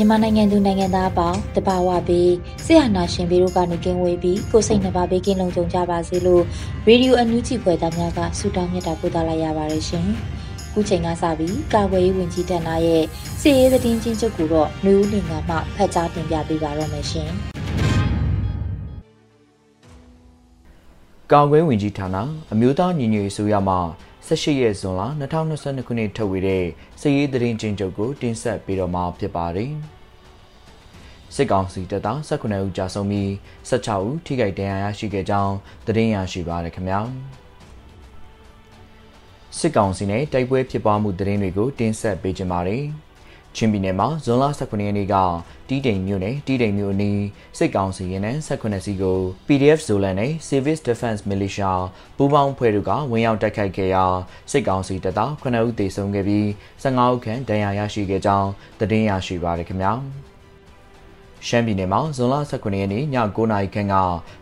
မြန်မာနိုင်ငံသူနိုင်ငံသားအပေါင်းတဘာဝပြီးဆရာနာရှင်ပြီးတို့ကနေကင်းဝေးပြီးကိုစိတ်နှပါဘေးကင်းလုံခြုံကြပါစေလို့ရေဒီယိုအန်ယူဂျီဖွယ်သားများကဆုတောင်းမြတ်တာပို့သလိုက်ရပါတယ်ရှင်။ခုချိန်ကစပြီးကာကွယ်ရေးဝန်ကြီးဌာနရဲ့စီရေးသတင်းချင်းချုပ်ကိုတော့နှွေဦးလင်ကမှဖတ်ကြားတင်ပြပေးပါတော့မယ်ရှင်။ကာကွယ်ဝင်ကြီးဌာနအမျိုးသားညီညွတ်ရေးဆိုရမှာ 18ရက်ဇွန်လ2022ခုနှစ်ထုတ်ဝေတဲ့စစ်ရေးသတင်းချင်းချုပ်ကိုတင်ဆက်ပေးတော့မှာဖြစ်ပါတယ်။စစ်ကောင်စီတပ်သား19ဦးကြာဆုံးပြီး16ဦးထိခိုက်ဒဏ်ရာရရှိခဲ့ကြောင်းသတင်းရရှိပါရခင်ဗျာ။စစ်ကောင်စီနဲ့တိုက်ပွဲဖြစ်ပွားမှုသတင်းတွေကိုတင်ဆက်ပေးကြပါမယ်။ ချင်းပြည်နယ်မှာဇွန်လ18ရက်နေ့ကတီးတိမ်မြို့နယ်တီးတိမ်မြို့အနီးစစ်ကောင်စီရင်နှန်း18စီကို PDF Zolan နဲ့ Civis Defense Militia ပူးပေါင်းဖွဲ့တို့ကဝင်ရောက်တိုက်ခိုက်ခဲ့ရာစစ်ကောင်စီတပ်သား9ဦးသေဆုံးခဲ့ပြီး15ဦးခန့်ဒဏ်ရာရရှိခဲ့ကြောင်းသတင်းရရှိပါရခင်ဗျာ။ ရှမ်းပြည်နယ်မှာဇွန်လ19ရက်နေ့ည9:00နာရီခန့်က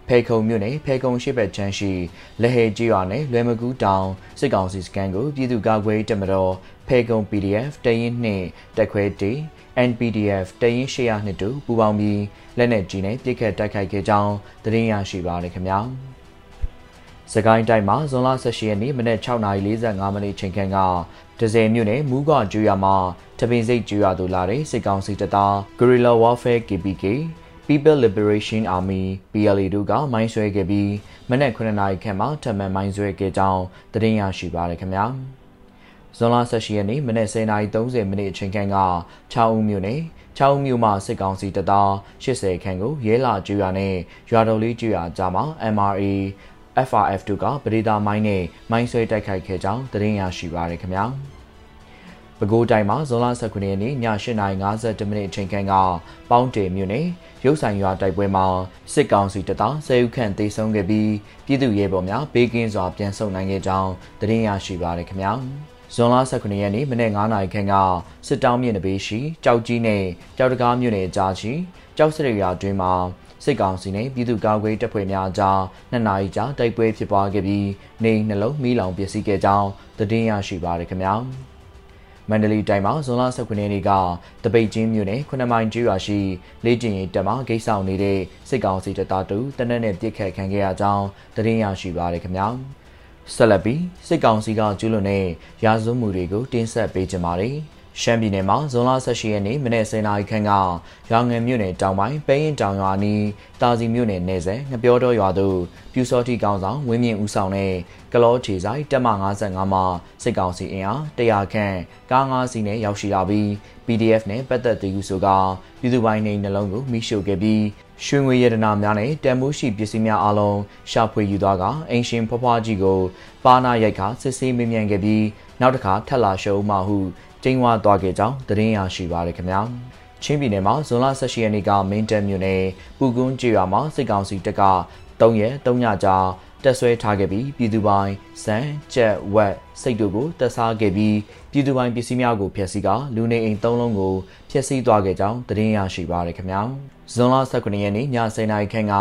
ဖဲခုံမြို့နယ်ဖဲခုံရှိဘက်ချမ်းရှိလက်ဟဲကြီးရွာနယ်လွယ်မကူးတောင်စစ်ကောင်စီစခန်းကိုပြည်သူ့ကာကွယ်တပ်မတော်ဖဲခုံ PDF တရင်နှင့်တက်ခွဲတီ NPDF တရင်800နှစ်တို့ပူးပေါင်းပြီးလက်နက်ကြီးနဲ့ပြစ်ခတ်တိုက်ခိုက်ခဲ့ကြောင်းသတင်းရရှိပါရခင်ဗျာ။စကိုင်းတိုင်းမှာဇွန်လ18ရက်နေ့မနက်6:45မိနစ်ချိန်ခန့်ကဒဇယ်မြို့နယ်မူးကွာကျွော်မှာ တပင်စိတ်ကျွော်သူလာတဲ့စစ်ကောင်စီတပ်သား Guerrilla Warfare KPK People Liberation Army PLA တို့ကမိုင်းဆွဲခဲ့ပြီးမနက်9နာရီခန့်မှာထပ်မံမိုင်းဆွဲခဲ့ကြောင်းသတင်းရရှိပါရခင်ဗျာဇွန်လ18ရက်နေ့မနက်10:30မိနစ်အချိန်ခန့်က6ဦးမြို့နယ်6ဦးမြို့မှာစစ်ကောင်စီတပ်သား80ခန့်ကိုရဲလာကျွော်နဲ့ရွာတော်လေးကျွော်ကြားမှာ MRA FRF တို့ကပရိဒါမိုင်းနဲ့မိုင်းဆွဲတိုက်ခိုက်ခဲ့ကြောင်းသတင်းရရှိပါရခင်ဗျာ။ ပဲခူးတိုင်းမှာဇွန်လ19ရက်နေ့ည8:52မိနစ်အချိန်ခန့်ကပေါင်းတေမြို့နယ်ရုပ်ဆိုင်ရွာတိုက်ပွဲမှာစစ်ကောင်စီတပ်သားဆယ်ဦးခန့်သေဆုံးခဲ့ပြီးပြည်သူရဲဘော်များဘေးကင်းစွာပြန်ဆုတ်နိုင်ခဲ့ကြောင်းသတင်းရရှိပါရခင်ဗျာ။ဇွန်လ19ရက်နေ့မနေ့9:00နာရီခန့်ကစစ်တောင်းမြင့်တပေးရှိကြောက်ကြီးနဲ့ကြောက်တကားမြို့နယ်ကြားရှိကြောက်စရရွာတွင်မှာစစ်ကောင်စီနဲ့ပြည်သူ့ကာကွယ်တပ်ဖွဲ့များကြားနှစ်နာရီကြာတိုက်ပွဲဖြစ်ပွားခဲ့ပြီးနေနှလုံးမီးလောင်ပျက်စီးခဲ့ကြောင်းသတင်းရရှိပါရခင်ဗျာ မန္တလေးတိုင်းမှာဇွန်လ19ရက်နေ့ကတပိတ်ချင်းမြို့နယ်9မိုင်ကျွာရှိလေ့ကျင့်ရေးတပ်မှဂိတ်ဆောင်နေတဲ့စစ်ကောင်စီတပ်သားတူတနက်နဲ့ပြစ်ခတ်ခံခဲ့ရကြောင်းသတင်းရရှိပါရခင်ဗျာဆက်လက်ပြီးစစ်ကောင်စီကကျူးလွန်တဲ့ရာဇဝမှုတွေကိုတင်းဆက်ပေးကြပါမယ် ရှမ်းပြည်နယ်မှာဇွန်လ18ရက်နေ့မနေ့10:00နာရီခန့်ကရောင်ငယ်မြို့နယ်တောင်ပိုင်းပဲရင်တောင်ရွာနီးတာစီမြို့နယ်နယ်စပ်ငပြောတော်ရွာသို့ပြူစောတိကောင်ဆောင်ဝင်းမြင့်ဦးဆောင်တဲ့ကလောခြေဆိုင်တက်မ55မှာစစ်ကောင်စီအင်အား100ခန့်ကား5စီးနဲ့ရောက်ရှိလာပြီး PDF နဲ့ပတ်သက်သူဆိုကပြည်သူပိုင်းနေနှလုံးကိုမိရှို့ခဲ့ပြီးရွှေငွေရတနာများနဲ့တန်မိုးရှိပစ္စည်းများအလုံးရှာဖွေယူသွားကအင်ရှင်ဖွားဖွားကြီးကိုပါနာရိုက်ခါစစ်ဆေးမေးမြန်းခဲ့ပြီးနောက်တစ်ခါထပ်လာရှုံးမှဟု ကျင်းဝါသွားခဲ့ကြောင်းသတင်းရရှိပါရခင်ဗျာချင်းပြည်နယ်မှာဇွန်လ18ရက်နေ့ကမင်းတပ်မြို့နယ်ပူကွန်းကျေးရွာမှာစစ်ကောင်စီတပ်က3ရက်3ညကြာတက်ဆွဲထားခဲ့ပြီးပြည်သူပိုင်းစံကြက်ဝက်စိတ်တို့ကိုတက်စားခဲ့ပြီးပြည်သူပိုင်းပစ္စည်းများကိုဖျက်ဆီးကလူနေအိမ်၃လုံးကိုဖျျက်စီးသွားခဲ့ကြောင်းသတင်းရရှိပါရခင်ဗျာ ဇွန်လ19ရက်နေ့ည10:00နာရီခန့်က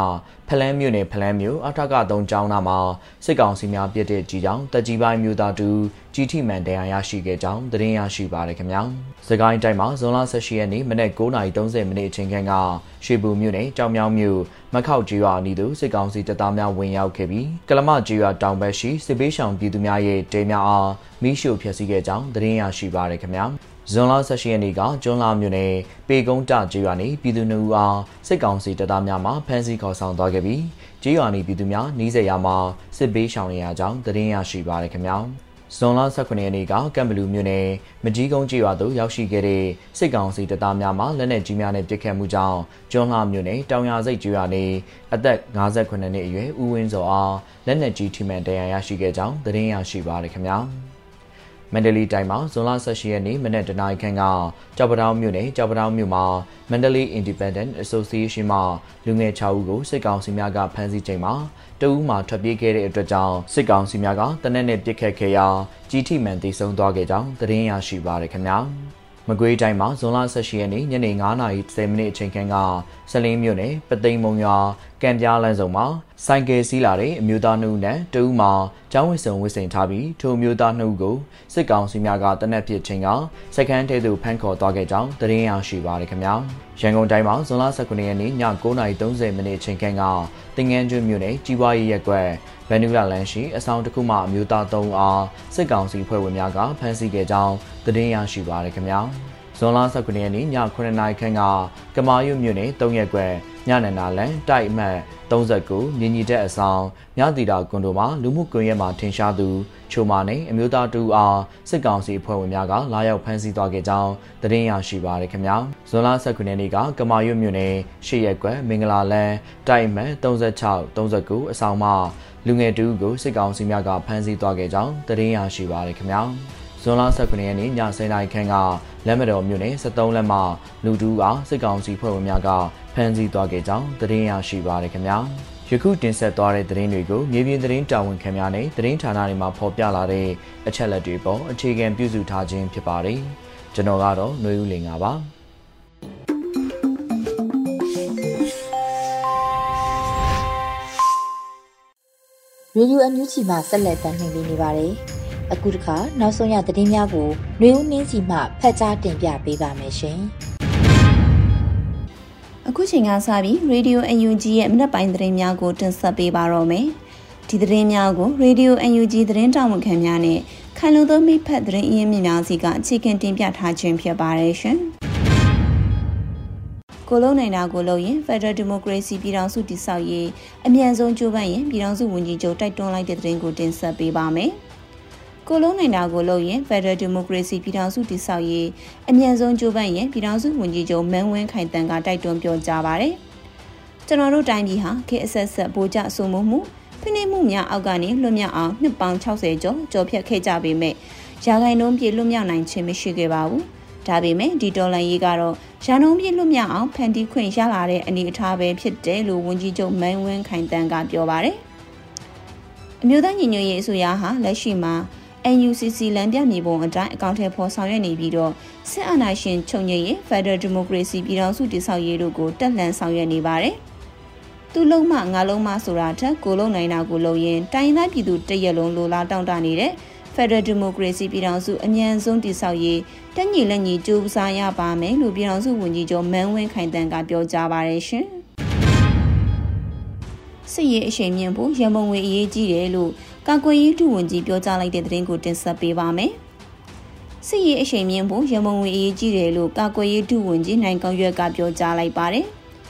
ဖလန်းမြို့နယ်ဖလန်းမြို့အထက်က3ကျောင်းသားမှာစစ်ကောင်စီများပြစ်တဲ့ကြီးကြောင်းတက်ကြီးပိုင်းမြို့သားတူကြီးထိမှန်တရားရရှိခဲ့ကြောင်းသတင်းရရှိပါရခင်ဗျာစကိုင်းတိုင်းမှာဇွန်လ18ရက်နေ့မနက်9:30မိနစ်အချိန်ခန့်ကရွှေဘူမြို့နယ်ကြောင်မြောင်မြို့မခောက်ကြီးရွာအနီးသို့စစ်ကောင်စီတပ်သားများဝင်ရောက်ခဲ့ပြီးကလမကြီးရွာတောင်ဘက်ရှိစစ်ပေးရှောင်ပြည်သူများရဲ့တဲများအားမိရှို့ဖျက်ဆီးခဲ့ကြောင်းသတင်းရရှိပါရခင်ဗျာ ဇွန်လ18ရက်နေ့ကကျွန်းလာမြို့နယ်ပေကုန်းတကျေးရွာနေပြည်သူနှုတ်အားစစ်ကောင်စီတပ်သားများမှဖမ်းဆီးခေါ်ဆောင်သွားခဲ့ပြီးကျေးရွာနေပြည်သူများနှီးစက်ရမှာစစ်ပေးရှောင်နေရကြောင်းသတင်းရရှိပါရခင်ဗျာဇွန်လ18ရက်နေ့ကကမ်ဘလူမြို့နယ်မကြီးကုန်းကျေးရွာသို့ရောက်ရှိခဲ့တဲ့စစ်ကောင်စီတပ်သားများမှလက်နက်ကြီးများနဲ့ပစ်ခတ်မှုကြောင့်ကျွန်းလှမြို့နယ်တောင်ရစိတ်ကျေးရွာနေအသက်58နှစ်အရွယ်ဦးဝင်းစောအားလက်နက်ကြီးထိမှန်ဒဏ်ရာရရှိခဲ့ကြောင်းသတင်းရရှိပါရခင်ဗျာ။ မန္တလေးတိုင်းမှာဇွန်လ18ရက်နေ့မနက်တနာရီခန့်ကကြောက်ပတောင်းမြို့နယ်ကြောက်ပတောင်းမြို့မှာမန္တလေး Independent Association မှလူငယ်6ဦးကိုစစ်ကောင်စီများကဖမ်းဆီးချိန်မှာတဦးမှထွက်ပြေးခဲ့တဲ့အတွက်ကြောင့်စစ်ကောင်စီများကတနက်နေ့ပစ်ခတ်ခဲ့ရာကြီးထိမှန်တည်ဆုံသွားခဲ့ကြောင်းသတင်းရရှိပါရခင်ဗျာ။ မကွေးတိုင်းမှာဇွန်လ18ရက်နေ့ညနေ9:30မိနစ်အချိန်ခန့်ကစလင်းမြို့နယ်ပသိမ်မုံရွာကံပြားလမ်းစုံမှာစိုက်ကယ်စီးလာတဲ့အမျိုးသားနှုတ်နဲ့တဦးမှာကျောင်းဝစ်စုံဝစ်စိန်ထားပြီးထိုအမျိုးသားနှုတ်ကိုစစ်ကောင်စီများကတနက်ဖြစ်ချိန်ကစက္ကန့်ထဲသို့ဖမ်းခေါ်သွားခဲ့ကြောင်းသတင်းရရှိပါရခင်ဗျာရန်ကုန်တိုင်းမှာဇွန်လ19ရက်နေ့ည9:30မိနစ်အချိန်ခန့်ကတင်ငန်းကျွန်းမြို့နယ်ကြီးပွားရေးရပ်ကွက်ဗန်နူလာလန်ရှိအဆောင်တစ်ခုမှအမျိုးသား၃အားစစ်ကောင်စီဖွဲ့ဝင်များကဖမ်းဆီးခဲ့ကြောင်း သတင်းရရှိပါရခင်ဗျာဇွန်လ19ရက်နေ့ည9:00နာရီခန့်ကကမာရွမြို့နယ်၃ရက်ကွယ်ညနန္ဒာလန်တိုက်အမှတ်39မြင်းကြီးတဲ့အဆောင်မြတီတာကွန်ဒိုမှာလူမှုကွန်ရက်မှာထင်ရှားသူချိုမာနဲ့အမျိုးသားတူအားစစ်ကောင်စီအဖွဲ့ဝင်များကလာရောက်ဖမ်းဆီးသွားခဲ့ကြောင်းသတင်းရရှိပါရခင်ဗျာဇွန်လ19ရက်နေ့ကကမာရွမြို့နယ်ရှေ့ရက်ကွယ်မင်္ဂလာလန်တိုက်အမှတ်36 39အဆောင်မှာလူငယ်တူကိုစစ်ကောင်စီများကဖမ်းဆီးသွားခဲ့ကြောင်းသတင်းရရှိပါရခင်ဗျာ ဇွန်လ19ရက်နေ့ည10:00နာရီခန့်ကလက်မတော်မြို့နယ်73လက်မှလူတူအားစစ်ကောင်စီဖွဲ့ဝင်များကဖမ်းဆီးသွားခဲ့ကြောင်းသတင်းရရှိပါရခင်ဗျာယခုတင်ဆက်သွားတဲ့သတင်းတွေကိုမြေပြင်သတင်းတာဝန်ခံများနဲ့သတင်းဌာနတွေမှာဖော်ပြလာတဲ့အချက်လက်တွေပေါ်အခြေခံပြုစုထားခြင်းဖြစ်ပါတယ်ကျွန်တော်ကတော့ຫນွေဦးလင်ပါရေဒီယိုအန်ယူဂျီမှဆက်လက်တင်ပြနေပါတယ်။ အခုတခါနောက်ဆုံးရသတင်းများကိုຫນွေဦးနှင်းစီမှဖတ်ကြားတင်ပြပေးပါမယ်ရှင်။အခုချိန်ကစပြီးရေဒီယိုအန်ယူဂျီရဲ့မနက်ပိုင်းသတင်းများကိုတင်ဆက်ပေးပါတော့မယ်။ဒီသတင်းများကိုရေဒီယိုအန်ယူဂျီသတင်းတောင်ဝန်ခံများနဲ့ခိုင်လုံသောမိဖက်သတင်းအရင်းမြစ်များစီကအခြေခံတင်ပြထားခြင်းဖြစ်ပါတယ်ရှင်။ကိုလုံးနိုင်တာကိုလို့ရင် Federal Democracy ပြည်ထောင်စုတည်ဆောက်ရေးအမြန်ဆုံးကြိုးပမ်းရင်ပြည်ထောင်စုဝန်ကြီးချုပ်တိုက်တွန်းလိုက်တဲ့သတင်းကိုတင်ဆက်ပေးပါမယ်။ ကိုလုံးနိုင်တာကိုလို့ရင် Federal Democracy ပြည်ထောင်စုတည်ဆောက်ရေးအမြန်ဆုံးကြိုးပမ်းရင်ပြည်ထောင်စုဝန်ကြီးချုပ်မန်းဝင်းခိုင်တန်ကတိုက်တွန်းပြောကြားပါတယ်။ကျွန်တော်တို့တိုင်းပြည်ဟာခေအဆက်ဆက်ဗိုလ်ကျဆိုမှုမှုဖိနှိပ်မှုများအောက်ကနေလွတ်မြောက်အောင်နှစ်ပေါင်း60ကျော်ကြော်ဖြတ်ခဲ့ကြပေမဲ့ရာဂိုင်နှုန်းပြည့်လွတ်မြောက်နိုင်ခြင်းမရှိခဲ့ပါဘူး။ဒါပေမဲ့ဒီဒေါ်လာရေးကတော့ရန်ကုန်ပြည်လွတ်မြောက်အောင်ဖန်တီးခွင့်ရလာတဲ့အနေအထားပဲဖြစ်တယ်လို့ဝန်ကြီးချုပ်မန်းဝင်းခိုင်တန်းကပြောပါတယ်။အမျိုးသားညီညွတ်ရေးအစိုးရဟာလက်ရှိမှာ NUCC လမ်းပြမြေပုံအတိုင်းအကောင့်ထဲပေါ်ဆောင်ရွက်နေပြီးတော့စစ်အာဏာရှင်ချုပ်ငြိမ်းရေး Federal Democracy ပြည်ထောင်စုတည်ဆောက်ရေးတို့ကိုတက်လှန်ဆောင်ရွက်နေပါတယ်။သူလုံးမငါလုံးမဆိုတာထက်ကိုလုံးနိုင်တာကိုလုံးရင်တိုင်းသားပြည်သူတရက်လုံးလိုလားတောင့်တနေတဲ့ Federal Democracy ပြည်ထောင်စုအမြန်ဆုံးတည်ဆောက်ရေးတက်ညီလက်ညီကြိုးစားရပါမယ်လို့ပြည်ထောင်စုဝန်ကြီးချုပ်မန်းဝင်းခိုင်တန်းကပြောကြားပါတယ်ရှင်။စစ်ရေးအရှိန်မြင့်ဖို့ရန်ပုံငွေအရေးကြီးတယ်လို့ ကာကွယ်ရေးဒုဝန်ကြီးပြောကြားလိုက်တဲ့သတင်းကိုတင်ဆက်ပေးပါမယ်။စစ်ရေးအရှိန်မြင့်ဖို့ရန်ပုံငွေအရေးကြီးတယ်လို့ကာကွယ်ရေးဒုဝန်ကြီးနိုင်ကောင်းရွက်ကပြောကြားလိုက်ပါတယ်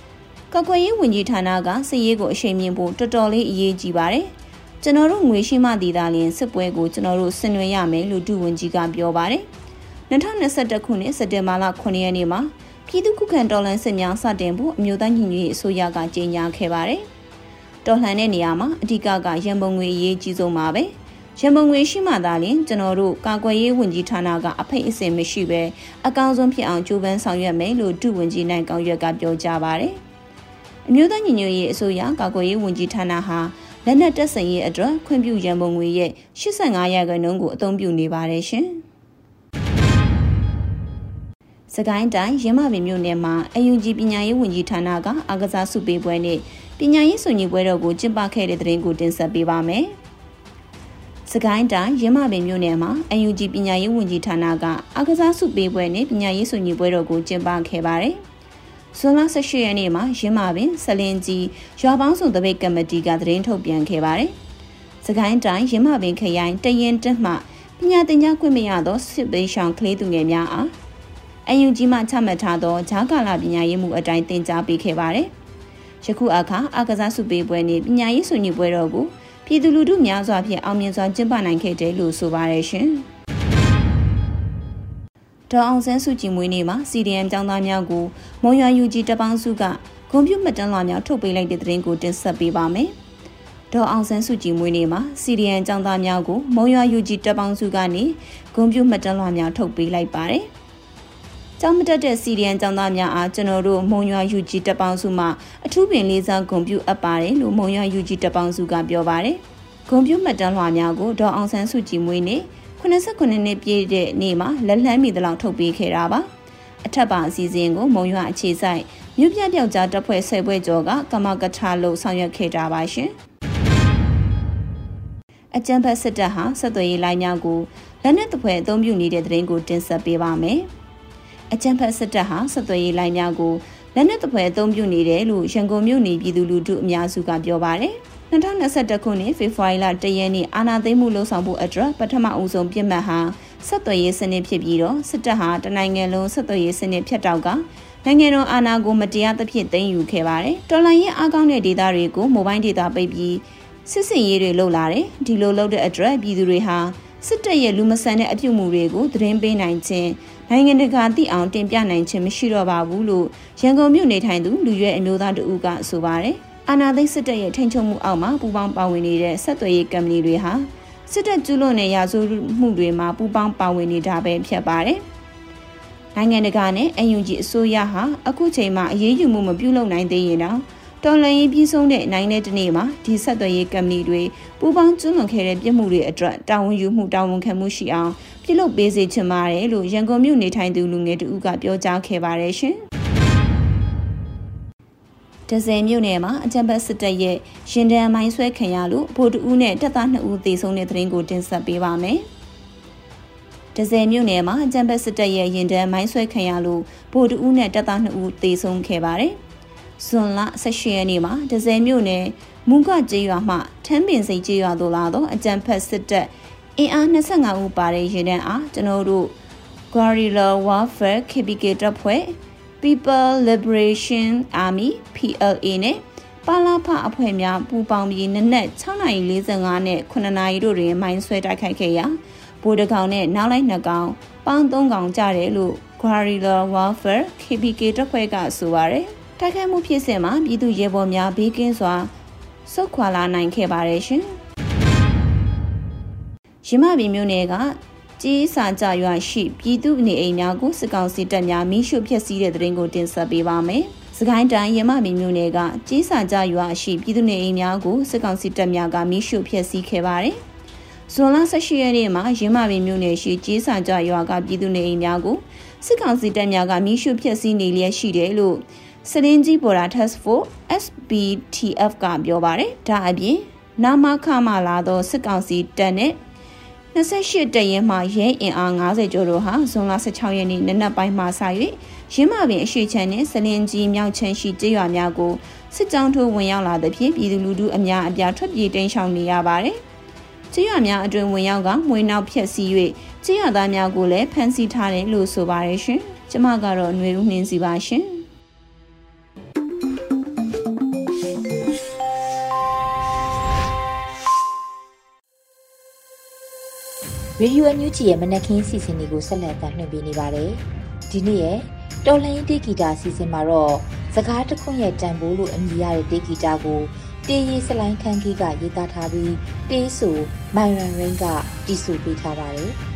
။ကာကွယ်ရေးဝန်ကြီးဌာနကစစ်ရေးကိုအရှိန်မြင့်ဖို့တော်တော်လေးအရေးကြီးပါတယ်။ကျွန်တော်တို့ငွေရှိမှတည်တာလျင်စစ်ပွဲကိုကျွန်တော်တို့ဆင်နွှဲရမယ်လို့ဒုဝန်ကြီးကပြောပါတယ်။2021ခုနှစ်စက်တင်ဘာလ9ရက်နေ့မှာပြည်သူ့ခုခံတော်လှန်စစ်များစတင်ဖို့အမျိုးသားညီညွတ်ရေးအစိုးရကကြေညာခဲ့ပါတယ်။ တော်လှန်တဲ့နေရာမှာအဓိကကရန်ပုံငွေအရေးကြီးဆုံးပါပဲ။ရန်ပုံငွေရှိမှသာလျှင်ကျွန်တော်တို့ကာကွယ်ရေးဝန်ကြီးဌာနကအဖိတ်အစင်မရှိပဲအကောင်းဆုံးဖြစ်အောင်ကြိုးပမ်းဆောင်ရွက်မယ်လို့ဒုဝန်ကြီးနိုင်ကောင်းရွက်ကပြောကြားပါတယ်။အမျိုးသားညီညွတ်ရေးအစိုးရကာကွယ်ရေးဝန်ကြီးဌာနဟာလက်နက်တပ်ဆင်ရေးအတွက်ခွင့်ပြုရန်ပုံငွေရဲ့85ရာခိုင်နှုန်းကိုအသုံးပြုနေပါတယ်ရှင်။စစကိုင်းတိုင်းရင်းမပင်မြို့နယ်မှာအယူဂျီပညာရေးဝန်ကြီးဌာနကအာကစားစုပေးပွဲနဲ့ ပညာရေးဆွေးနွေးပွဲတော်ကိုကျင်းပခဲ့တဲ့တဲ့ရင်ကိုတင်ဆက်ပေးပါမယ်။စကိုင်းတိုင်းရင်းမပင်မြို့နယ်မှာအယူဂျီပညာရေးဝန်ကြီးဌာနကအာကစားစုပေးပွဲနဲ့ပညာရေးဆွေးနွေးပွဲတော်ကိုကျင်းပခဲ့ပါတယ်။ဇွန်လ18ရက်နေ့မှာရင်းမပင်ဆလင်ကြီးရွာပေါင်းစုံတပိတ်ကမတီကသတင်းထုတ်ပြန်ခဲ့ပါတယ်။စကိုင်းတိုင်းရင်းမပင်ခရိုင်တရင်တက်မှပညာသင်ကြားခွင့်မရသောစစ်ပေးရှောင်ကလေးသူငယ်များအားအယူကြီးမှချမှတ်ထားသောဂျာကာလာပညာရေးမှုအတိုင်းသင်ကြားပေးခဲ့ပါတယ်။ ယခုအခါအာကစားစုပေးပွဲနှင့်ပညာရေးဆွေးနွေးပွဲတော်ကိုပြည်သူလူထုများစွာဖြင့်အောင်မြင်စွာကျင်းပနိုင်ခဲ့တယ်လို့ဆိုပါရရှင်။ဒေါ်အောင်ဆန်းစုကြည်မွေးနေ့မှာ CDM ကျောင်းသားများကိုမွန်ရွာ UG တပေါင်းစုကဂုံပြူမှတ်တမ်းလွှာများထုတ်ပေးလိုက်တဲ့သတင်းကိုတင်ဆက်ပေးပါမယ်။ဒေါ်အောင်ဆန်းစုကြည်မွေးနေ့မှာ CDN ကျောင်းသားများကိုမုံရွာ UG တပ်ပေါင်းစုကနေဂုံပြူမှတ်တမ်းလွှာများထုတ်ပေးလိုက်ပါတယ်။ ကျောင်းမတက်တဲ့စီရီယန်ကျောင်းသားများအားကျွန်တော်တို့မုံရွာ UG တပ်ပေါင်းစုမှအထူးပင်လေးစားဂုဏ်ပြုအပ်ပါတယ်လို့မုံရွာ UG တပ်ပေါင်းစုကပြောပါတယ်။ဂုဏ်ပြုမှတ်တမ်းလွှာများကိုဒေါ်အောင်ဆန်းစုကြည်မွေးနေ့89နှစ်ပြည့်တဲ့နေ့မှာလက်လှမ်းမီသလောက်ထုတ်ပေးခဲ့တာပါ။အထက်ပါအစည်းအဝေးကိုမုံရွာအခြေစိုက်မြို့ပြပြောက်ကြားတပ်ဖွဲ့ဆယ်ပွဲကျော်ကကမကထလို့ဆောင်ရွက်ခဲ့တာပါရှင်။အကြံဖက်စစ်တပ်ဟာဆက်သွယ်ရေးလိုင်းများကိုလက်နက်တပွဲအသုံးပြုနေတဲ့တဲ့ရင်ကိုတင်ဆက်ပေးပါမယ်။ အကြံဖက်စစ်တပ်ဟာဆက်သွယ်ရေးလိုင်းများကိုလက်နက်တပွဲအသုံးပြုနေတယ်လို့ရန်ကုန်မြို့နေပြည်သူလူထုအများစုကပြောပါတယ်။2021ခုနှစ်ဖေဖော်ဝါရီလ1ရက်နေ့အာဏာသိမ်းမှုလှုံ့ဆော်မှုအတွက်ပထမအဦးဆုံးပြစ်မှတ်ဟာဆက်သွယ်ရေးစနစ်ဖြစ်ပြီးတော့စစ်တပ်ဟာတနိုင်ငံလုံးဆက်သွယ်ရေးစနစ်ဖြတ်တောက်ကနိုင်ငံတော်အာဏာကိုမတရားသဖြင့်သိမ်းယူခဲ့ပါတယ်။တော်လိုင်းရဲ့အားကောင်းတဲ့ဒေသတွေကိုမိုဘိုင်းဒေတာပိတ်ပြီးစစ်စင်ရေးတွေလုပ်လာတယ်။ဒီလိုလုပ်တဲ့အတွက်ပြည်သူတွေဟာ စစ်တပ်ရဲ့လူမဆန်တဲ့အပြုအမူတွေကိုသတင်းပေးနိုင်ခြင်းနိုင်ငံတကာသိအောင်တင်ပြနိုင်ခြင်းမရှိတော့ပါဘူးလို့ရန်ကုန်မြို့နေထိုင်သူလူရွယ်အမျိုးသားတဦးကဆိုပါတယ်။အာနာသိစစ်တပ်ရဲ့ထိန်းချုပ်မှုအောက်မှာပူးပေါင်းပါဝင်နေတဲ့ဆက်သွယ်ရေးကမ္ပဏီတွေဟာစစ်တပ်ကျူးလွန်တဲ့ရာဇဝမှုတွေမှာပူးပေါင်းပါဝင်နေတာပဲဖြစ်ပါတယ်။နိုင်ငံတကာနဲ့အယူကြီးအစိုးရဟာအခုချိန်မှာအရေးယူမှုမပြုလုပ်နိုင်သေးရင်တော့ တော်လှန်ရေးပြီးဆုံးတဲ့နိုင်တဲ့တနေ့မှာဒီဆက်သွယ်ရေးကမ္ပဏီတွေပူးပေါင်းကျွလွန်ခဲ့တဲ့ပြစ်မှုတွေအတွက်တာဝန်ယူမှုတာဝန်ခံမှုရှိအောင်ပြုလုပ်ပေးစေချင်ပါတယ်လို့ရန်ကုန်မြို့နေထိုင်သူလူငယ်တဦးကပြောကြားခဲ့ပါတယ်ရှင်။ဒဇယ်မြို့နယ်မှာအကြံပတ်စစ်တပ်ရဲ့ရင်တန်းမိုင်းဆွဲခံရလို့ဗိုလ်တဦးနဲ့တပ်သား2ဦးသေဆုံးတဲ့သတင်းကိုတင်ဆက်ပေးပါမယ်။ဒဇယ်မြို့နယ်မှာအကြံပတ်စစ်တပ်ရဲ့ရင်တန်းမိုင်းဆွဲခံရလို့ဗိုလ်တဦးနဲ့တပ်သား2ဦးသေဆုံးခဲ့ပါတယ်။ ဇွန်လ18ရက်နေ့မှာဒဇယ်မြို့နယ်မုံကကျေးရွာမှထမ်းပင်စိတ်ကျေးရွာသို့လာသောအကြံဖက်စစ်တပ်အင်အား25ဦးပါတဲ့ရင်တန်းအားကျွန်တော်တို့ Guerrilla Warfare KPK တပ်ဖွဲ့ People Liberation Army PLA နဲ့ပါလာဖအဖွဲ့များပူးပေါင်းပြီးနနက်6:45နဲ့9နာရီတို့တွင်မိုင်းဆွဲတိုက်ခိုက်ခဲ့ရာဗိုလ်တကောင်နဲ့နောက်လိုက်နှစ်ကောင်ပေါင်း3ကောင်ကြတယ်လို့ Guerrilla Warfare KPK တပ်ဖွဲ့ကဆိုပါရယ် တိုက်ခိုက်မှုဖြစ်စဉ်မှာပြည်သူရဲဘော်များဘေးကင်းစွာဆုတ်ခွာလာနိုင်ခဲ့ပါတယ်ရှင်။ရမပြည်မြို့နယ်ကကြီးစာကြရွာရှိပြည်သူနေအိမ်များကိုစစ်ကောင်စီတပ်များမိရှုဖျက်ဆီးတဲ့တဲ့ရင်ကိုတင်ဆက်ပေးပါမယ်။စကိုင်းတိုင်းရမပြည်မြို့နယ်ကကြီးစာကြရွာရှိပြည်သူနေအိမ်များကိုစစ်ကောင်စီတပ်များကမိရှုဖျက်ဆီးခဲ့ပါတယ်။ဇွန်လ18ရက်နေ့မှာရင်းမပင်မြို့နယ်ရှိကြီးစာကြရွာကပြည်သူနေအိမ်များကိုစစ်ကောင်စီတပ်များကမိရှုဖျက်ဆီးနေလျက်ရှိတယ်လို့ စရင်းကြီးပေါ်တာ Task Force SBTF ကပြောပါတယ်။ဒါအပြင်နာမခမလာသောစစ်ကောင်စီတပ်နဲ့28တရင်မှရဲအင်အား90ကျော်တို့ဟာဇွန်လ16ရက်နေ့နနက်ပိုင်းမှစ၍ရင်းမပင်အရှိချမ်းနှင့်စလင်ကြီးမြောက်ချမ်းရှိကျေးရွာများကိုစစ်ကြောင်းထိုးဝင်ရောက်လာသဖြင့်ပြည်သူလူထုအများအပြားထွက်ပြေးတိမ်းရှောင်နေရပါတယ်။ကျေးရွာများအတွင်ဝင်ရောက်ကမွေနောက်ဖြက်စီး၍ကျေးရွာသားများကိုလည်းဖမ်းဆီးထားတယ်လို့ဆိုပါတယ်ရှင်။ကျမကတော့ຫນွေဦးနှင်းစီပါရှင်။ ရေဒီယိုအန်ယူဂျီရဲ့မနက်ခင်းစီစဉ်တွေကိုဆက်လက်တင်ပြနေပါတယ်။ဒီနေ့ရဲ့တော်လိုင်းတေဂီတာစီစဉ်မှာတော့စကားတခွန်းရဲ့တန်ဖိုးလို့အမည်ရတဲ့တေဂီတာကိုတေးရီစလိုင်းခန်းကြီးကရေးသားထားပြီးတေးဆိုမိုင်ရန်ရင်းကတီးဆိုပေးထားပါတယ်။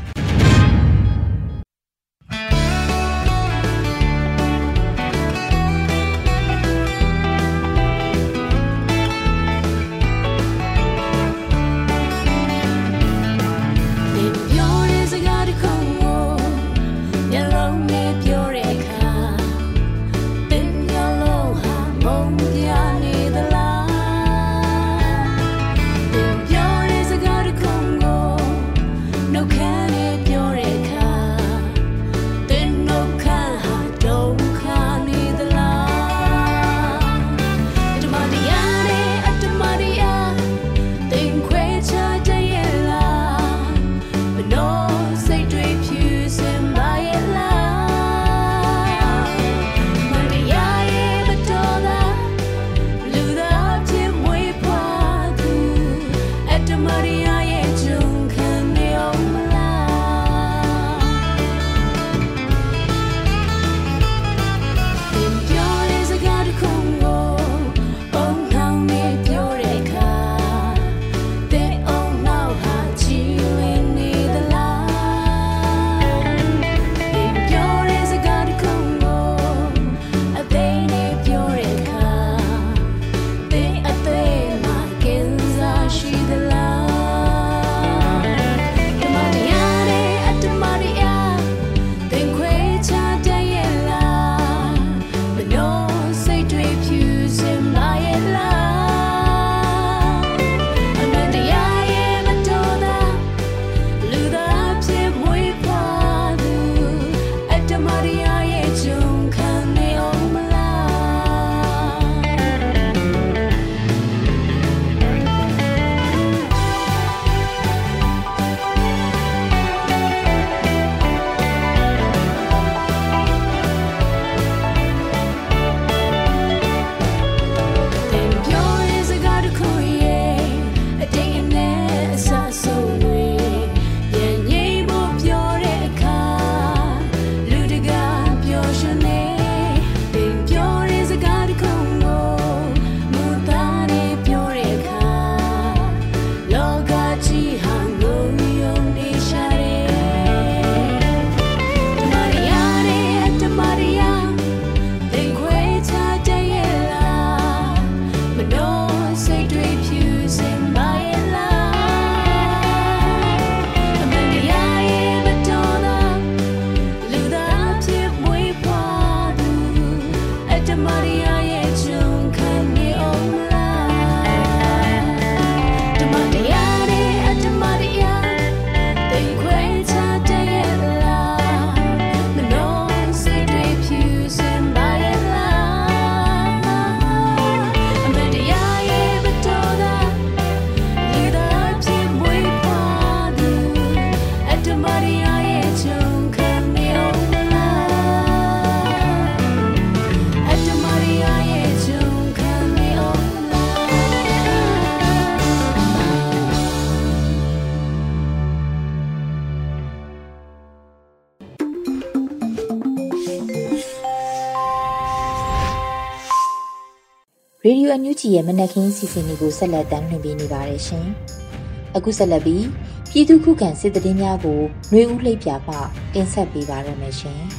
ရေဒီယိုအန်ယူဂျီရဲ့မနက်ခင်းစီစဉ်တွေကိုဆက်လက်တင်ပြနေပါတယ်ရှင်။အခုဆက်လက်ပြီးပြည်သူခုခံစစ်တရင်များကိုຫນွေဦးလှိပ်ပြပတင်ဆက်ပေးပါရမရှင်။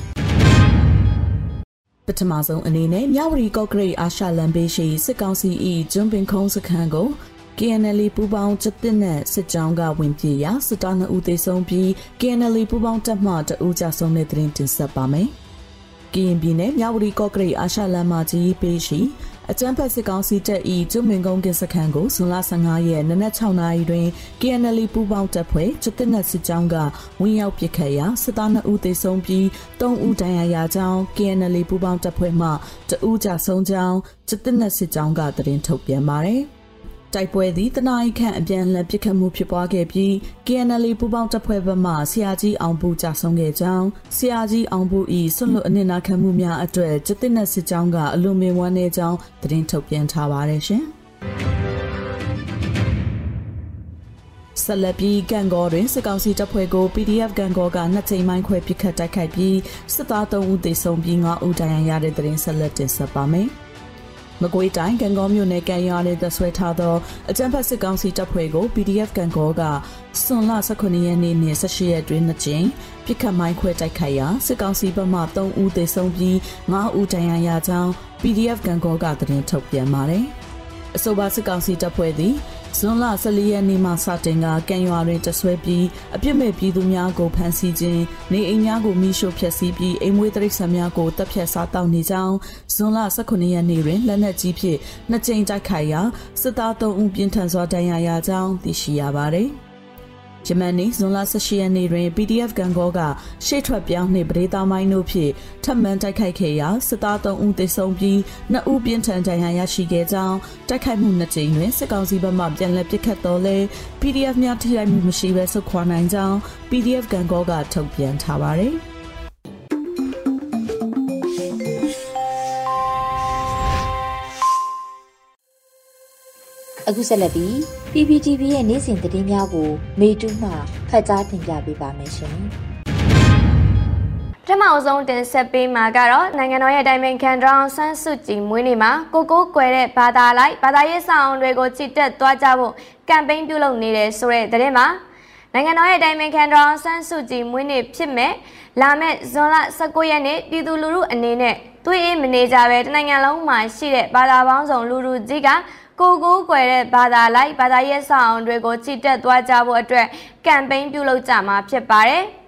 ပထမဆုံးအနေနဲ့မြဝတီကော့ဂရိတ်အာရှလန်ဘေးရှိစစ်ကောင်စီ၏ကျွန်းပင်ခုံးစခန်းကို KNL ပူပေါင်းချက်တစ်နဲ့စစ်ကြောင်းကဝင်ပြေရာစစ်သား2ဦးသေဆုံးပြီး KNL ပူပေါင်းတပ်မှတအူးကြဆုံးတဲ့တွင်တင်ဆက်ပါမယ်။ကရင်ပြည်နယ်မြဝတီကော့ဂရိတ်အာရှလန်မကြီးပေးရှိအကြမ်းဖက်စစ်ကောင်စီတပ်၏ကျွမင်ကုန်းကင်စခန်းကိုဇွန်လ15ရက်နနက်6နာရီတွင် KNL ပူးပေါင်းတပ်ဖွဲ့စစ်တပ်နဲ့စစ်ကြောင်းကဝင်ရောက်ပစ်ခတ်ရာစစ်သား2ဦးသေဆုံးပြီး3ဦးဒဏ်ရာရကြောင်း KNL ပူးပေါင်းတပ်ဖွဲ့မှတဦးကြဆုံးကြောင်းစစ်တပ်နဲ့စစ်ကြောင်းကသတင်းထုတ်ပြန်ပါတယ်။ တိုက်ပွဲသည်တနအီခန့်အပြန်အလှန်ပစ်ခတ်မှုဖြစ်ပွားခဲ့ပြီး KNL ပူပေါင်းတပ်ဖွဲ့ဘက်မှဆရာကြီးအောင်ဘူးကြဆုံးခဲ့ကြောင်းဆရာကြီးအောင်ဘူး၏ဆွလွတ်အနစ်နာခံမှုများအတွက်ကျသစ်နဲ့စစ်ကြောင်းကအလွန်မင်းဝမ်းနေကြောင်းသတင်းထုတ်ပြန်ထားပါတယ်ရှင်။ဆက်လက်ပြီးကံကောတွင်စစ်ကောင်စီတပ်ဖွဲ့ကို PDF ကံကောကနှစ်ချိန်မိုင်းခွဲပစ်ခတ်တိုက်ခိုက်ပြီးစစ်သား3ဦးသေဆုံးပြီး9ဦးဒဏ်ရာရတဲ့တဲ့ရင်ဆက်လက်တင်ဆက်ပါမယ်။ မကွေးတိုင်းကံကောမြို့နယ်ကံရွာနဲ့သဆွဲထားသောအကြံဖက်စစ်ကောင်စီတပ်ဖွဲ့ကို PDF ကံကောကစွန်လ18ရက်နေ့နဲ့18ရက်တွင်နှစ်ကြိမ်ပြစ်ခတ်မိုင်းခွဲတိုက်ခိုက်ရာစစ်ကောင်စီဘက်မှ3ဦးသေဆုံးပြီး9ဦးဒဏ်ရာရကြောင်း PDF ကံကောကသတင်းထုတ်ပြန်ပါတယ်။အဆိုပါစစ်ကောင်စီတပ်ဖွဲ့သည် ဇွန်လ14ရက်နေ့မှစတင်ကကံရွာတွင်တဆွဲပြီးအပြစ်မဲ့ပြည်သူများကိုဖမ်းဆီးခြင်းနေအိမ်များကိုမိရှို့ဖျက်ဆီးပြီးအိမ်မွေးတိရစ္ဆာန်များကိုတပ်ဖြတ်စားတောက်နေကြောင်းဇွန်လ18ရက်နေ့တွင်လက်နက်ကြီးဖြင့်နှစ်ကြိမ်တိုက်ခိုက်ရာစစ်သား3ဦးပြင်းထန်စွာဒဏ်ရာရကြောင်းသိရှိရပါသည်။ ယမန်နေ့ဇွန်လ18ရက်နေ့တွင် PDF ဂန်ကောကရှေ့ထွက်ပြောင်းနှင့်ပဒေသားမိုင်းတို့ဖြင့်ထပ်မံတိုက်ခိုက်ခဲ့ရာစစ်သား3ဦးသေဆုံးပြီး2ဦးပြင်းထန်ဒဏ်ရာရရှိခဲ့ကြောင်းတိုက်ခိုက်မှုနှစ်ကြိမ်တွင်စစ်ကောင်စီဘက်မှပြန်လည်ပစ်ခတ်တော်လဲ PDF များထိခိုက်မှုမရှိဘဲဆုတ်ခွာနိုင်ကြောင်း PDF ဂန်ကောကထုတ်ပြန်ထားပါသည်။အခုဆက်လက်ပြီး PPTV ရဲ့နေ့စဉ်သတင်းများကိုမေတူးမှဖတ်ကြားတင်ပြပေးပါမယ်ရှင်။ပထမအဆုံးတင်ဆက်ပေးမှာကတော့နိုင်ငံတော်ရဲ့တိုင်ပင်ခံဒေါအောင်ဆန်းစုကြည်မွေးနေ့မှာကိုကိုကွယ်တဲ့ဘာသာလိုက်ဘာသာရေးဆောင်တွေကိုချစ်တက်သွားကြဖို့ကမ်ပိန်းပြုလုပ်နေတဲ့ဆိုတဲ့သတင်းမှာနိုင်ငံတော်ရဲ့တိုင်ပင်ခံဒေါအောင်ဆန်းစုကြည်မွေးနေ့ဖြစ်မဲ့လာမယ့်ဇွန်လ19ရက်နေ့ပြည်သူလူထုအနေနဲ့ သွေးအေးမနေကြပဲတနိုင်ငံလုံးမှာရှိတဲ့ဘာသာပေါင်းစုံလူလူကြီးကကိုကိုကွယ်တဲ့ဘာသာလိုက်ဘာသာရေးဆောင်တွေကိုချစ်တက်သွားကြဖို့အတွက်ကမ်ပိန်းပြုလုပ်ကြမှာဖြစ်ပါတယ်။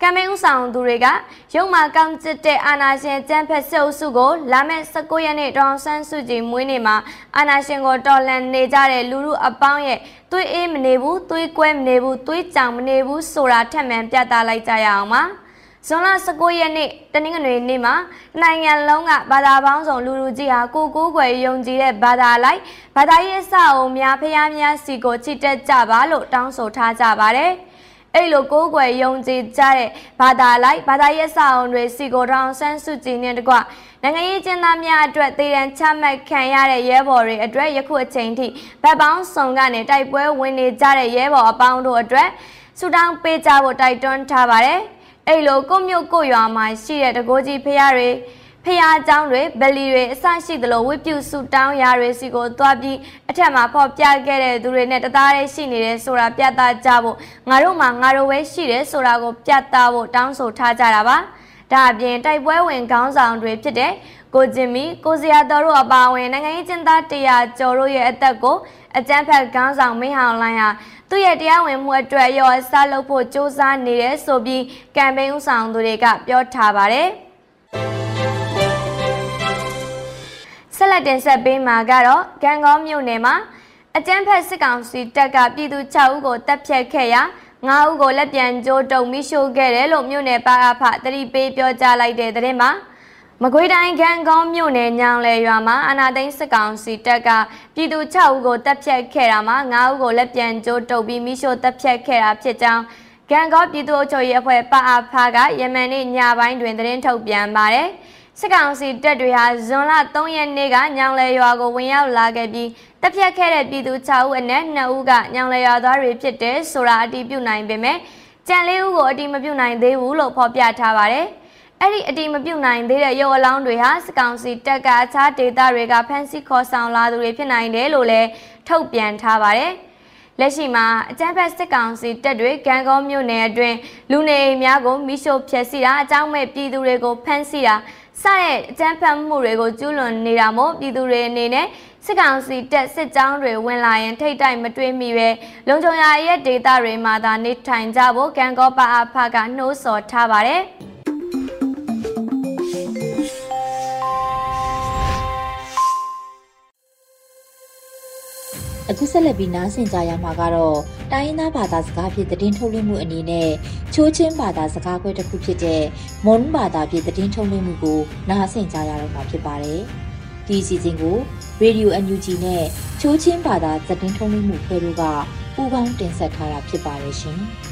ကမ်ပိန်းဥဆောင်သူတွေကရုံမာကောင်းကျစ်တဲ့အာနာရှင်ကျန်းဖက်စစ်အုပ်စုကိုလာမယ့်19ရက်နေ့တောင်ဆန်းစုကြည်မွေးနေ့မှာအာနာရှင်ကိုတော်လှန်နေကြတဲ့လူလူအပေါင်းရဲ့သွေးအေးမနေဘူးသွေးကွဲမနေဘူးသွေးကြောင်မနေဘူးဆိုတာထက်မှန်ပြသလိုက်ကြရအောင်ပါ။ ဇွန်လ19ရက်နေ့တနင်္ဂနွေနေ့မှာနိုင်ငံလုံးကဘာသာပေါင်းစုံလူလူကြီးဟာကိုကိုွယ်ယုံကြည်တဲ့ဘာသာလိုက်ဘာသာရေးအစအုံများဖျားများစီကိုချစ်တက်ကြပါလို့တောင်းဆိုထားကြပါတယ်။အဲ့လိုကိုးကွယ်ယုံကြည်ကြတဲ့ဘာသာလိုက်ဘာသာရေးစာအုံတွေစီကိုတောင်းဆန်းစုကြည်နဲ့တကွနိုင်ငံရေးကျင်းသားများအတွက်တည်တံချမှတ်ခံရတဲ့ရဲဘော်တွေအတွက်ယခုအချိန်ထိဗတ်ပေါင်းဆောင်ကနေတိုက်ပွဲဝင်နေကြတဲ့ရဲဘော်အပေါင်းတို့အတွက်ဆူတောင်းပေးကြဖို့တိုက်တွန်းထားပါတယ်။ အဲ့လိုကိုမြို့ကိုရွာမှာရှိတဲ့တကိုးကြီးဖះတွေဖះเจ้าတွေဗလီတွေအဆရှိသလိုဝိပြုစုတောင်းရာတွေစီကိုသွားပြီးအထက်မှာဖော်ပြခဲ့တဲ့သူတွေနဲ့တသားလေးရှိနေတယ်ဆိုတာပြသကြဖို့ငါတို့မှာငါတို့ပဲရှိတယ်ဆိုတာကိုပြသဖို့တောင်းဆိုထားကြတာပါဒါအပြင်တိုက်ပွဲဝင်ခေါင်းဆောင်တွေဖြစ်တဲ့ကိုဂျင်မီကိုစရာတော်တို့အပါအဝင်နိုင်ငံရေးကျင်းသား100ကျော်တို့ရဲ့အသက်ကိုအကြမ်းဖက်ခေါင်းဆောင်မင်းဟောင်လိုင်းဟာ သူ့ရဲ့တရားဝင်မှုအတွက်ရောအစားလုပ်ဖို့စ조사နေတယ်ဆိုပြီးကမ်ပိန်းဥဆောင်သူတွေကပြောထားပါတယ်ဆက်လက်တင်ဆက်ပေးမှာကတော့ဂံကောမြို့နယ်မှာအကြမ်းဖက်စစ်ကောင်စီတပ်ကပြည်သူ6ဦးကိုတပ်ဖြတ်ခဲ့ရာ9ဦးကိုလက်ပြန်ကြိုးတုံမိရှို့ခဲ့တယ်လို့မြို့နယ်ပါအဖတတိပေးပြောကြားလိုက်တဲ့သတင်းမှာ မကွေးတိုင်းကံကောင်းမြို့နယ်ညောင်လေရွာမှာအာနာသိန်းစစ်ကောင်စီတပ်ကပြည်သူ6ဦးကိုတပ်ဖြတ်ခဲ့တာမှာ9ဦးကိုလက်ပြန်ကြိုးတုပ်ပြီးမိရှို့တပ်ဖြတ်ခဲ့တာဖြစ်ကြောင်းကံကောပြည်သူ့အုပ်ချုပ်ရေးအဖွဲ့ပအဖကယမန်နေ့ညပိုင်းတွင်သတင်းထုတ်ပြန်ပါတယ်။စစ်ကောင်စီတပ်တွေဟာဇွန်လ3ရက်နေ့ကညောင်လေရွာကိုဝင်ရောက်လာခဲ့ပြီးတပ်ဖြတ်ခဲ့တဲ့ပြည်သူ6ဦးအနက်2ဦးကညောင်လေရွာသားတွေဖြစ်တဲ့ဆိုတာအတည်ပြုနိုင်ပေမဲ့ကြံလေးဦးကိုအတည်မပြုနိုင်သေးဘူးလို့ဖော်ပြထားပါတယ်။ အဲ့ဒီအတီမပြုတ်နိုင်သေးတဲ့ရုပ်အလောင်းတွေဟာစကောင်စီတက်ကအခြားဒေသတွေကဖမ်းဆီးခေါ်ဆောင်လာသူတွေဖြစ်နိုင်တယ်လို့လည်းထုတ်ပြန်ထားပါတယ်။လက်ရှိမှာအကြမ်းဖက်စစ်ကောင်စီတပ်တွေကံကောမြို့နယ်အတွင်းလူနေအိမ်များကိုမိရှို့ဖျက်ဆီးတာအကြောင်းမဲ့ပြည်သူတွေကိုဖမ်းဆီးတာစတဲ့အကြမ်းဖက်မှုတွေကိုကျူးလွန်နေတာမို့ပြည်သူတွေအနေနဲ့စစ်ကောင်စီတပ်စစ်ကြောင်းတွေဝင်လာရင်ထိတ်တိုက်မတွေးမိပဲလုံခြုံရေးရဲ့ဒေတာတွေမှာသာနေထိုင်ကြဖို့ကံကောပါအဖကနှိုးဆော်ထားပါတယ်။ အခုဆက်လက်ပြီးနားဆင်ကြရမှာကတော့တိုင်းရင်းသားဘာသာစကားဖြင့်သတင်းထုတ်လွှင့်မှုအနေနဲ့ချိုးချင်းဘာသာစကားခွဲတစ်ခုဖြစ်တဲ့မွန်ဘာသာဖြင့်သတင်းထုတ်လွှင့်မှုကိုနားဆင်ကြရတော့မှာဖြစ်ပါတယ်။ဒီစီစဉ်ကို Radio NUG နဲ့ချိုးချင်းဘာသာသတင်းထုတ်လွှင့်မှုဖွဲ့တို့ကပူးပေါင်းတင်ဆက်ထားတာဖြစ်ပါတယ်ရှင်။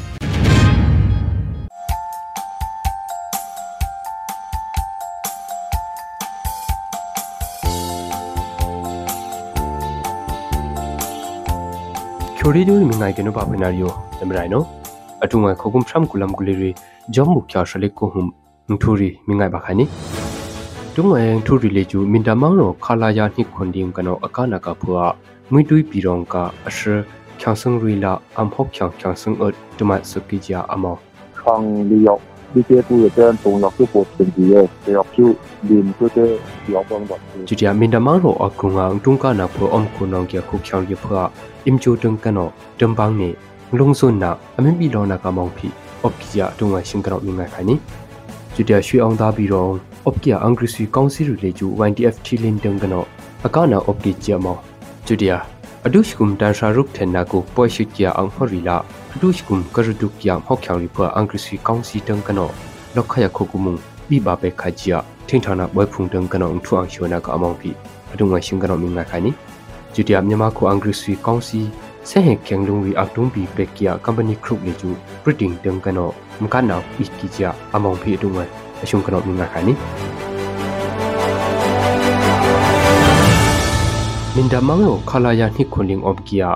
ချိုရီဒိုမိငိုင်ကနပပနာရီယိုနမရိုင်နိုအထုငိုင်ခုကုမ်ဖရမ်ကူလမ်ကူလီရီဂျမ်မူချာရှလေကိုဟုမ်ငထူ ရီမိငိုင်ဘခါနီတုံငိုင်ထူရီလေကျူမင်တမောင်ရောခလာယာနိခွန်ဒီငကနောအကနာကဖွာမွိတွီပီရောင်ကအရှချန်ဆန်ရီလာအမ်ဟော့ချန်ချန်ဆန်အတ်တမတ်စကီဂျာအမောခေါင်လီယောဒီကေပူရတဲ့တုံလောက်ကိုပို့တင်ဒီရဲ့ရောက်ကျူဒီမကိုတဲ့ရောက်ဘန်ဘတ်ဂျူဂျာမင်တမောင်ရောအကုငါတုံကနာဖွာအမ်ခုနောင်ကျခုချောင်ရဖွာ im chu tung kano dembang ni lung sun na amin bi lo na ka mong phi op ki ya tung wa shin kano mi ngai khai ni chu dia shui ong da bi ro op ki ya angri sui kong si ru le chu YDF thi lin tung kano aka na op ki chia mo chu dia adu shkum dan sha ruk then na ko po shi kia ang hori la adu shkum ka ru du kia hok khyang ri pa angri sui kong si tung kano lok khaya kho ku mung bi ba pe kha chia thing thana boy phung tung kano ung thu ang shona ka among phi adu ngai shin kano mi ngai khai ni ဂျူတီယာမြန်မာကိုအင်္ဂရိစီကောင်စီဆဟေခင်လုံဝီအတုံးဘီပက်ကီယာကမ်ပဏီခရုလေကျူပရစ်တင်တန်ကနောမကနာပီကီချာအမောင်ဖီတုံဝဲအရှုံကနောမြင်ငါခါနီမင်ဒမောင်ရောခလာယာနိခွန်လင်းအော့ကီယာ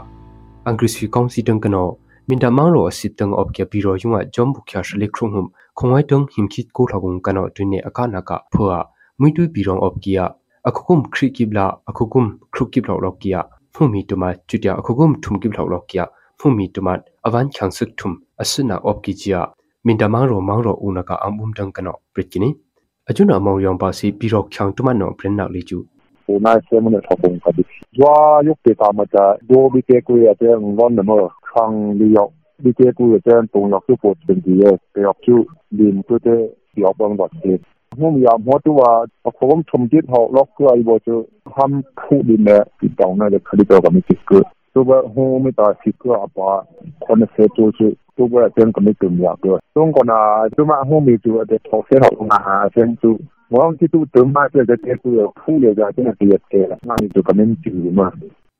အင်္ဂရိစီကောင်စီတန်ကနောမင်ဒမောင်ရောအစစ်တန်အော့ကီယာပီရောယုံအဂျုံဘူခါရှလေခရုံဟုံခုံဝိုင်တုံဟင်ခိကိုထောက်ကုံကနောတွင်နေအခါနာကဖွာမွိတူပီရောအော့ကီယာအခုကုမ်ခရီကိဘလာအခုကုမ်ခရုကိဘလောက်လောက်ကီယာဖုန်မီတမချူတျာအခုကုမ် ထုံကိဘလောက်လောက်ကီယာဖုန်မီတမအဝန်ချန်ဆုထုံအစနာအော့ကီချီယာမင်တမန်ရောမောင်ရောဦးနကအမ်ဘုံတန်ကနောပရစ်ကိနီအကျွနာမောင်ယောင်ပါစီပီရောချောင်တမနောပရင်နောက်လီကျူဟိုနာဆေမနထဘုံကဒီဂျွာယုတ်တေတာမတာဒိုဘီကေကူရတဲ့ဝန်နမောခန်းလီယောဒီကေကူရတဲ့တုံ လောက်ပို့တင်ဒီရဲ့ပေယောက်ကျူဒီမတူတဲ့ယောဘန်ဘတ်ဟိုမရမောတူဝါအခုံထုံတိဟောလောက်ကွာအိဘောချဟမ်ဖူဒီနေဒီတောင်းနေတဲ့ခရီးတော့ကမိစစ်ကူဆိုဘဟိုမီတာစစ်ကူအပါခွန်စေတူချူတူဘအတန်ကမိတုံရကောတုံကနာသူမဟိုမီတူတဲ့ထောက်ဆဲဟောငါဟာစန်တူမောင်တီတူတုံမတဲ့တဲ့ကူဖူလေကြတဲ့တည်းတဲ့ငါမီတူကမင်းတီမ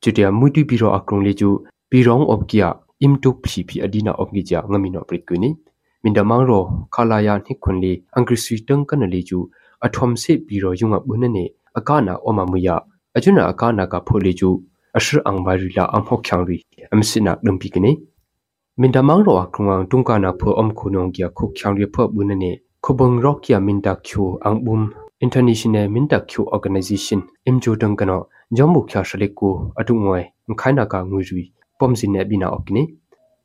ကျူတျာမူတီပီရောအကရုံလေးကျူပီရော pirong of kia im tu phi phi adina of gi ja ngami no prit kwini min da mang ro khala ya ni khun li angri sui tang kan le ju athom se pi ro yung a bun ne akana oma mu ya ajuna akana ka pho le ju ashir ang ba ri la am ho khyang ri am sina dum pi kini min da mang ro akrungang tung kana pho om khunong kia khu khyang ri pho bun ne khobong ro kia min da kyu ang bum international min da kyu organization im jo dang kana jamu khya shale ko atu ngoi khaina ka ngui ri pom sin ne bina okni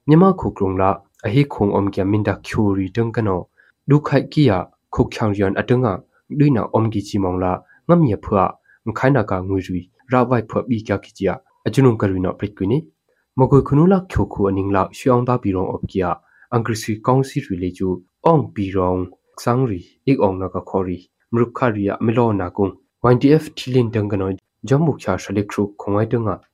nyama khukrung la a hi khong om kya min da khuri tang kano du khai kiya khuk khyang rian atanga duina om gi chi mong la ngam ya phwa ngai na ka ngui ri ra vai phwa bi kya ki chi ya ajunung ka ruina prit kwini mogoi khunu la khyo khu aning la shyang da bi rong op kiya angri si kong si ri le chu ong bi rong sang ri ik ong na ka khori mrukha riya milo na kung YDF thilin dang kano jamu kya shalik khru khongai danga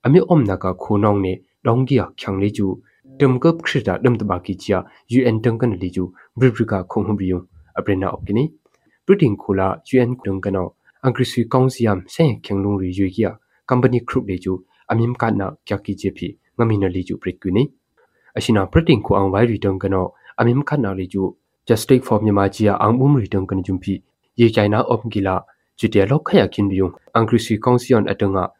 ဂူလမ်ဂူလိကထုမုံခေါ်တာဘီဘာပေဝိုင်ဂျာအင်္ဂရိစီကောင်စီတန်ကနလီကျူပရစ်ကိနေခုခုံလေကျူအင်္ဂရိစီကောင်စီတန်ကနောအဘီယာဒန်ရှာရုတ်ထေနာကုံကရဒုကျာမောင်ရောဖီအုံနေအဂျွန်လေကျူမင်တမောင်ရောကမ်လေမောင်ရောထန်ဒလမ်မောင်ရောလာဟာခါမောင်ရောယာကကိနီအင်္ဂရိစီကောင်စီဆဲခင်လုံရီအကတုံပီပက်ကျာရရှာခုံအော့ကျာကမ်ပနီထုမ်လာမြန်မာခုံအုံကျာကမ်ပနီထုမ်လေကျူပရတင်ပူအင်ဘိုင်ရီတန်ကနောဂျုံဘုခ ्या ရှလေခရုံဟုံကန်နာဘီကရီချာမမီနောပရိကွီနီခုဂုံဖရမ်ကူလမ်ကူလေအတ်အင်္ဂရိစီကောင်စီတန်ကနောအာနာအရူပရကနာမြန်မာခုအခုံလေကျူအမေအုံနာကခိုနောင်း